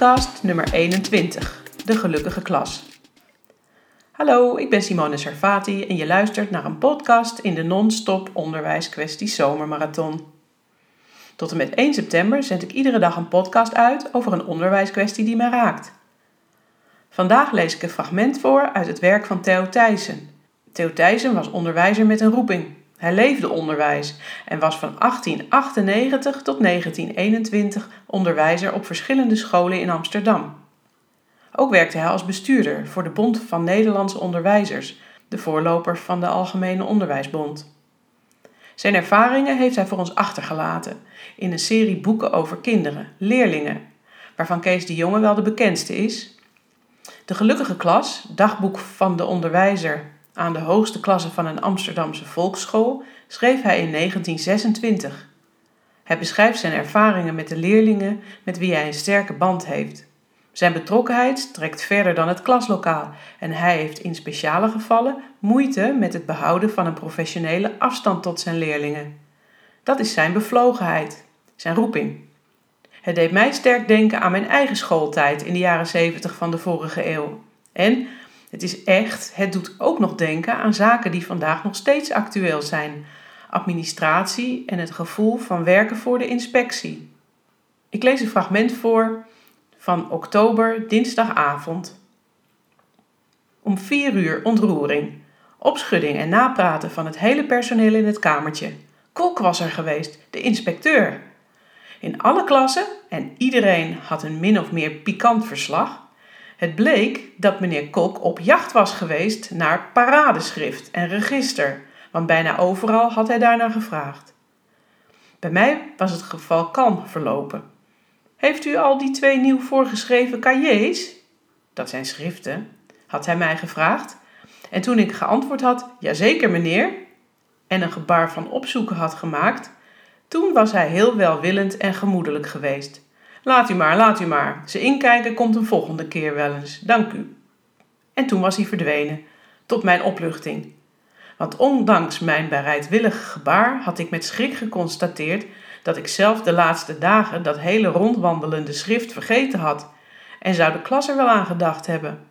podcast nummer 21, De Gelukkige Klas. Hallo, ik ben Simone Servati en je luistert naar een podcast in de non-stop onderwijskwestie Zomermarathon. Tot en met 1 september zend ik iedere dag een podcast uit over een onderwijskwestie die mij raakt. Vandaag lees ik een fragment voor uit het werk van Theo Thijssen. Theo Thijssen was onderwijzer met een roeping. Hij leefde onderwijs en was van 1898 tot 1921 onderwijzer op verschillende scholen in Amsterdam. Ook werkte hij als bestuurder voor de Bond van Nederlandse Onderwijzers, de voorloper van de Algemene Onderwijsbond. Zijn ervaringen heeft hij voor ons achtergelaten in een serie boeken over kinderen, leerlingen, waarvan Kees de Jonge wel de bekendste is. De Gelukkige Klas, dagboek van de onderwijzer aan de hoogste klasse van een Amsterdamse volksschool, schreef hij in 1926. Hij beschrijft zijn ervaringen met de leerlingen met wie hij een sterke band heeft. Zijn betrokkenheid strekt verder dan het klaslokaal en hij heeft in speciale gevallen moeite met het behouden van een professionele afstand tot zijn leerlingen. Dat is zijn bevlogenheid, zijn roeping. Het deed mij sterk denken aan mijn eigen schooltijd in de jaren 70 van de vorige eeuw. En het is echt, het doet ook nog denken aan zaken die vandaag nog steeds actueel zijn: administratie en het gevoel van werken voor de inspectie. Ik lees een fragment voor van oktober, dinsdagavond. Om vier uur ontroering, opschudding en napraten van het hele personeel in het kamertje. Kok was er geweest, de inspecteur. In alle klassen, en iedereen had een min of meer pikant verslag, het bleek dat meneer Kok op jacht was geweest naar paradeschrift en register, want bijna overal had hij daarnaar gevraagd. Bij mij was het geval kalm verlopen. Heeft u al die twee nieuw voorgeschreven cahiers? Dat zijn schriften, had hij mij gevraagd. En toen ik geantwoord had, jazeker meneer, en een gebaar van opzoeken had gemaakt, toen was hij heel welwillend en gemoedelijk geweest. Laat u maar, laat u maar. Ze inkijken komt een volgende keer wel eens. Dank u. En toen was hij verdwenen, tot mijn opluchting. Want ondanks mijn bereidwillige gebaar had ik met schrik geconstateerd dat ik zelf de laatste dagen dat hele rondwandelende schrift vergeten had en zou de klas er wel aan gedacht hebben.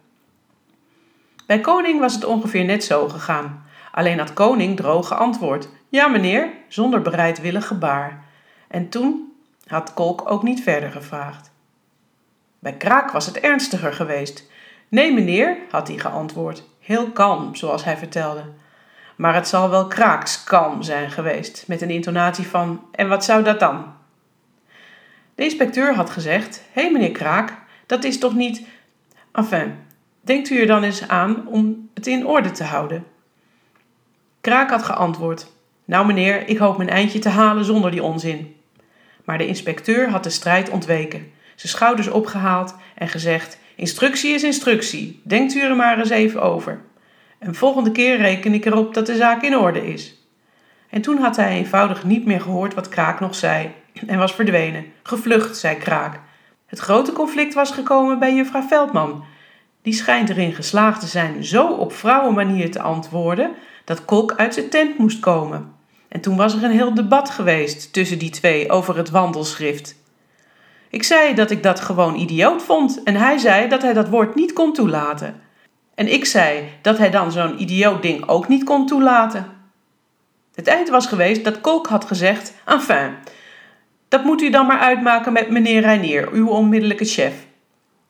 Bij Koning was het ongeveer net zo gegaan. Alleen had Koning droog geantwoord: Ja, meneer, zonder bereidwillig gebaar. En toen had Kolk ook niet verder gevraagd. Bij Kraak was het ernstiger geweest. Nee, meneer, had hij geantwoord, heel kalm, zoals hij vertelde. Maar het zal wel kraakskalm zijn geweest, met een intonatie van: En wat zou dat dan? De inspecteur had gezegd: Hé, hey, meneer Kraak, dat is toch niet. Enfin, denkt u er dan eens aan om het in orde te houden? Kraak had geantwoord: Nou, meneer, ik hoop mijn eindje te halen zonder die onzin. Maar de inspecteur had de strijd ontweken, zijn schouders opgehaald en gezegd: Instructie is instructie, denkt u er maar eens even over. En volgende keer reken ik erop dat de zaak in orde is. En toen had hij eenvoudig niet meer gehoord wat Kraak nog zei en was verdwenen. Gevlucht, zei Kraak. Het grote conflict was gekomen bij juffrouw Veldman. Die schijnt erin geslaagd te zijn zo op vrouwenmanier te antwoorden dat Kok uit zijn tent moest komen. En toen was er een heel debat geweest tussen die twee over het wandelschrift. Ik zei dat ik dat gewoon idioot vond en hij zei dat hij dat woord niet kon toelaten. En ik zei dat hij dan zo'n idioot ding ook niet kon toelaten. Het eind was geweest dat Kolk had gezegd: Enfin, dat moet u dan maar uitmaken met meneer Reinier, uw onmiddellijke chef.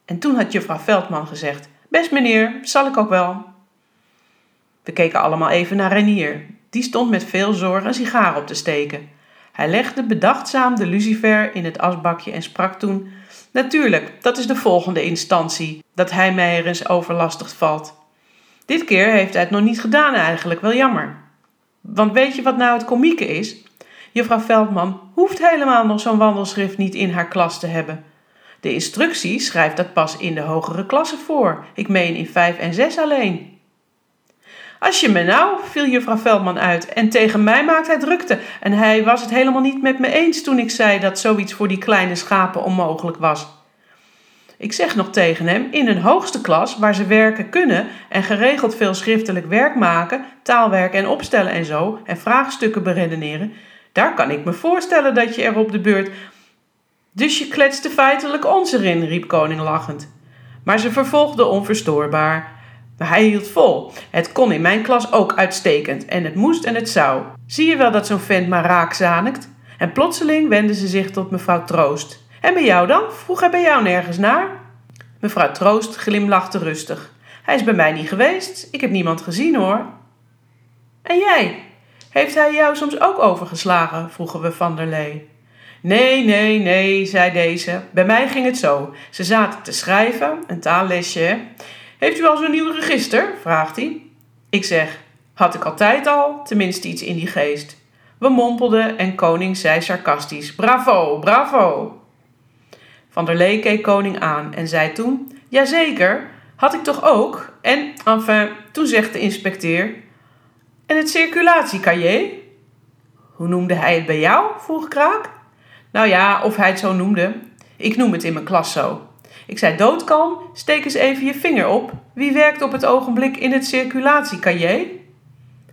En toen had juffrouw Veldman gezegd: Best meneer, zal ik ook wel. We keken allemaal even naar Reinier, die stond met veel zorg een sigaar op te steken. Hij legde bedachtzaam de lucifer in het asbakje en sprak toen: Natuurlijk, dat is de volgende instantie, dat hij mij er eens overlastig valt. Dit keer heeft hij het nog niet gedaan eigenlijk, wel jammer. Want weet je wat nou het komieke is? Juffrouw Veldman hoeft helemaal nog zo'n wandelschrift niet in haar klas te hebben. De instructie schrijft dat pas in de hogere klasse voor. Ik meen in 5 en 6 alleen. Als je me nou, viel juffrouw Veldman uit, en tegen mij maakt hij drukte. En hij was het helemaal niet met me eens toen ik zei dat zoiets voor die kleine schapen onmogelijk was. Ik zeg nog tegen hem, in een hoogste klas waar ze werken kunnen en geregeld veel schriftelijk werk maken, taalwerk en opstellen en zo, en vraagstukken beredeneren, daar kan ik me voorstellen dat je er op de beurt. Dus je kletste feitelijk ons erin, riep koning lachend. Maar ze vervolgde onverstoorbaar. Hij hield vol. Het kon in mijn klas ook uitstekend en het moest en het zou. Zie je wel dat zo'n vent maar raak zanikt? En plotseling wendde ze zich tot mevrouw Troost. En bij jou dan? Vroeg hij bij jou nergens naar? Mevrouw Troost glimlachte rustig. Hij is bij mij niet geweest. Ik heb niemand gezien hoor. En jij? Heeft hij jou soms ook overgeslagen? vroegen we van der Lee. Nee, nee, nee, zei deze. Bij mij ging het zo. Ze zaten te schrijven, een taallesje. Heeft u al zo'n nieuw register? vraagt hij. Ik zeg, had ik altijd al, tenminste iets in die geest. We mompelden en koning zei sarcastisch: Bravo, bravo! Van der Lee keek koning aan en zei toen: Jazeker, had ik toch ook? En, enfin, toen zegt de inspecteur: En het circulatiecahier? Hoe noemde hij het bij jou? vroeg Kraak. Nou ja, of hij het zo noemde. Ik noem het in mijn klas zo. Ik zei doodkalm, steek eens even je vinger op. Wie werkt op het ogenblik in het circulatiecahier?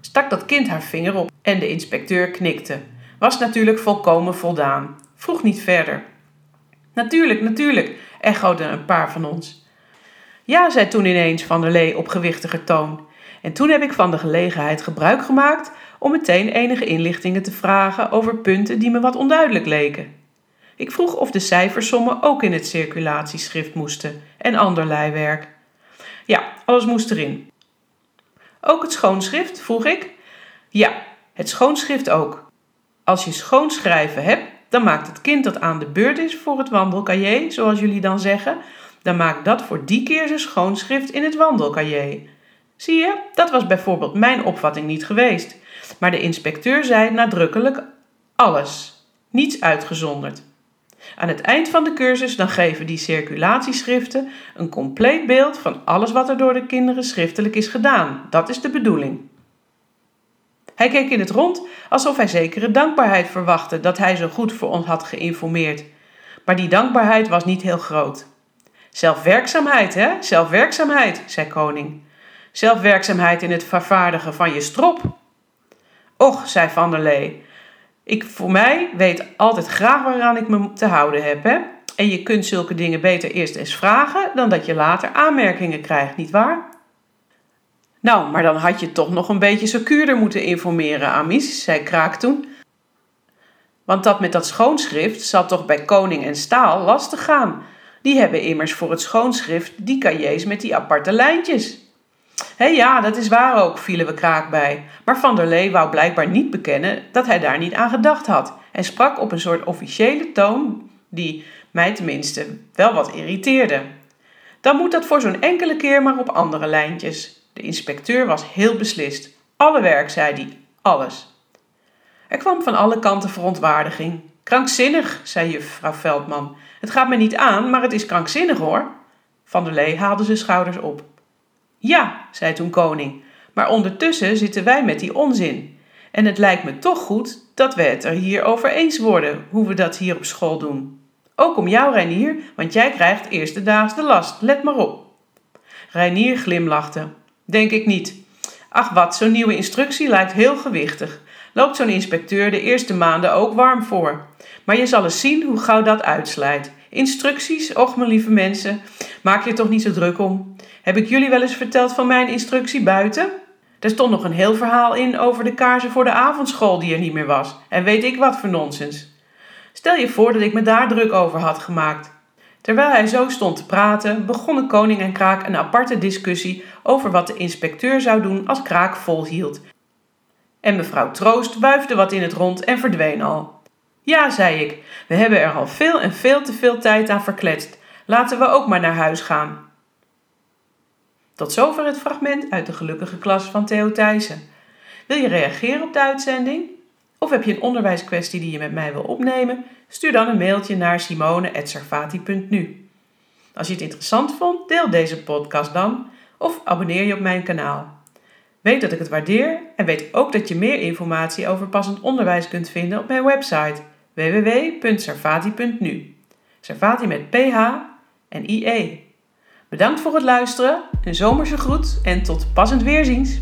Stak dat kind haar vinger op en de inspecteur knikte. Was natuurlijk volkomen voldaan. Vroeg niet verder. Natuurlijk, natuurlijk, echoden een paar van ons. Ja, zei toen ineens Van der Lee op gewichtiger toon. En toen heb ik van de gelegenheid gebruik gemaakt om meteen enige inlichtingen te vragen over punten die me wat onduidelijk leken. Ik vroeg of de cijfersommen ook in het circulatieschrift moesten en ander leiwerk. Ja, alles moest erin. Ook het schoonschrift, vroeg ik. Ja, het schoonschrift ook. Als je schoonschrijven hebt, dan maakt het kind dat aan de beurt is voor het wandelcahier, zoals jullie dan zeggen, dan maakt dat voor die keer zijn schoonschrift in het wandelcahier. Zie je, dat was bijvoorbeeld mijn opvatting niet geweest. Maar de inspecteur zei nadrukkelijk alles, niets uitgezonderd. Aan het eind van de cursus dan geven die circulatieschriften een compleet beeld van alles wat er door de kinderen schriftelijk is gedaan. Dat is de bedoeling. Hij keek in het rond alsof hij zekere dankbaarheid verwachtte dat hij zo goed voor ons had geïnformeerd. Maar die dankbaarheid was niet heel groot. Zelfwerkzaamheid, hè? Zelfwerkzaamheid, zei koning. Zelfwerkzaamheid in het vervaardigen van je strop. Och, zei Van der Lee. Ik voor mij weet altijd graag waaraan ik me te houden heb, hè? En je kunt zulke dingen beter eerst eens vragen dan dat je later aanmerkingen krijgt, nietwaar? Nou, maar dan had je toch nog een beetje secuurder moeten informeren, Amis, zei Kraak toen. Want dat met dat schoonschrift zal toch bij Koning en Staal lastig gaan. Die hebben immers voor het schoonschrift die cahiers met die aparte lijntjes. Hé ja, dat is waar ook, vielen we Kraak bij. Maar Van der Lee wou blijkbaar niet bekennen dat hij daar niet aan gedacht had. En sprak op een soort officiële toon die mij tenminste wel wat irriteerde. Dan moet dat voor zo'n enkele keer maar op andere lijntjes. De inspecteur was heel beslist. Alle werk, zei hij, alles. Er kwam van alle kanten verontwaardiging. Krankzinnig, zei juffrouw Veldman. Het gaat me niet aan, maar het is krankzinnig hoor. Van der Lee haalde zijn schouders op. Ja, zei toen koning, maar ondertussen zitten wij met die onzin. En het lijkt me toch goed dat we het er hier over eens worden hoe we dat hier op school doen. Ook om jou, Reinier, want jij krijgt eerste daags de last, let maar op. Reinier glimlachte. Denk ik niet. Ach wat, zo'n nieuwe instructie lijkt heel gewichtig. Loopt zo'n inspecteur de eerste maanden ook warm voor. Maar je zal eens zien hoe gauw dat uitslijt. Instructies, och mijn lieve mensen, maak je toch niet zo druk om. Heb ik jullie wel eens verteld van mijn instructie buiten? Er stond nog een heel verhaal in over de kaarsen voor de avondschool die er niet meer was. En weet ik wat voor nonsens. Stel je voor dat ik me daar druk over had gemaakt. Terwijl hij zo stond te praten, begonnen koning en kraak een aparte discussie over wat de inspecteur zou doen als kraak volhield. En mevrouw Troost wuifde wat in het rond en verdween al. Ja, zei ik, we hebben er al veel en veel te veel tijd aan verkletst. Laten we ook maar naar huis gaan. Tot zover het fragment uit de gelukkige klas van Theo Thijssen. Wil je reageren op de uitzending? Of heb je een onderwijskwestie die je met mij wil opnemen? Stuur dan een mailtje naar simone.sarfati.nu. Als je het interessant vond, deel deze podcast dan of abonneer je op mijn kanaal. Weet dat ik het waardeer en weet ook dat je meer informatie over passend onderwijs kunt vinden op mijn website www.sarfati.nu. Sarfati met PH en IE. Bedankt voor het luisteren, een zomerse groet en tot passend weerziens.